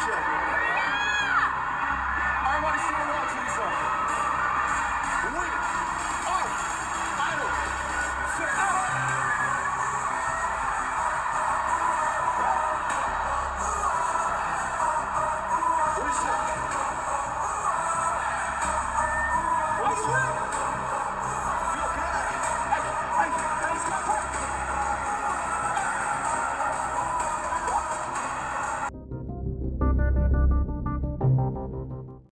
check.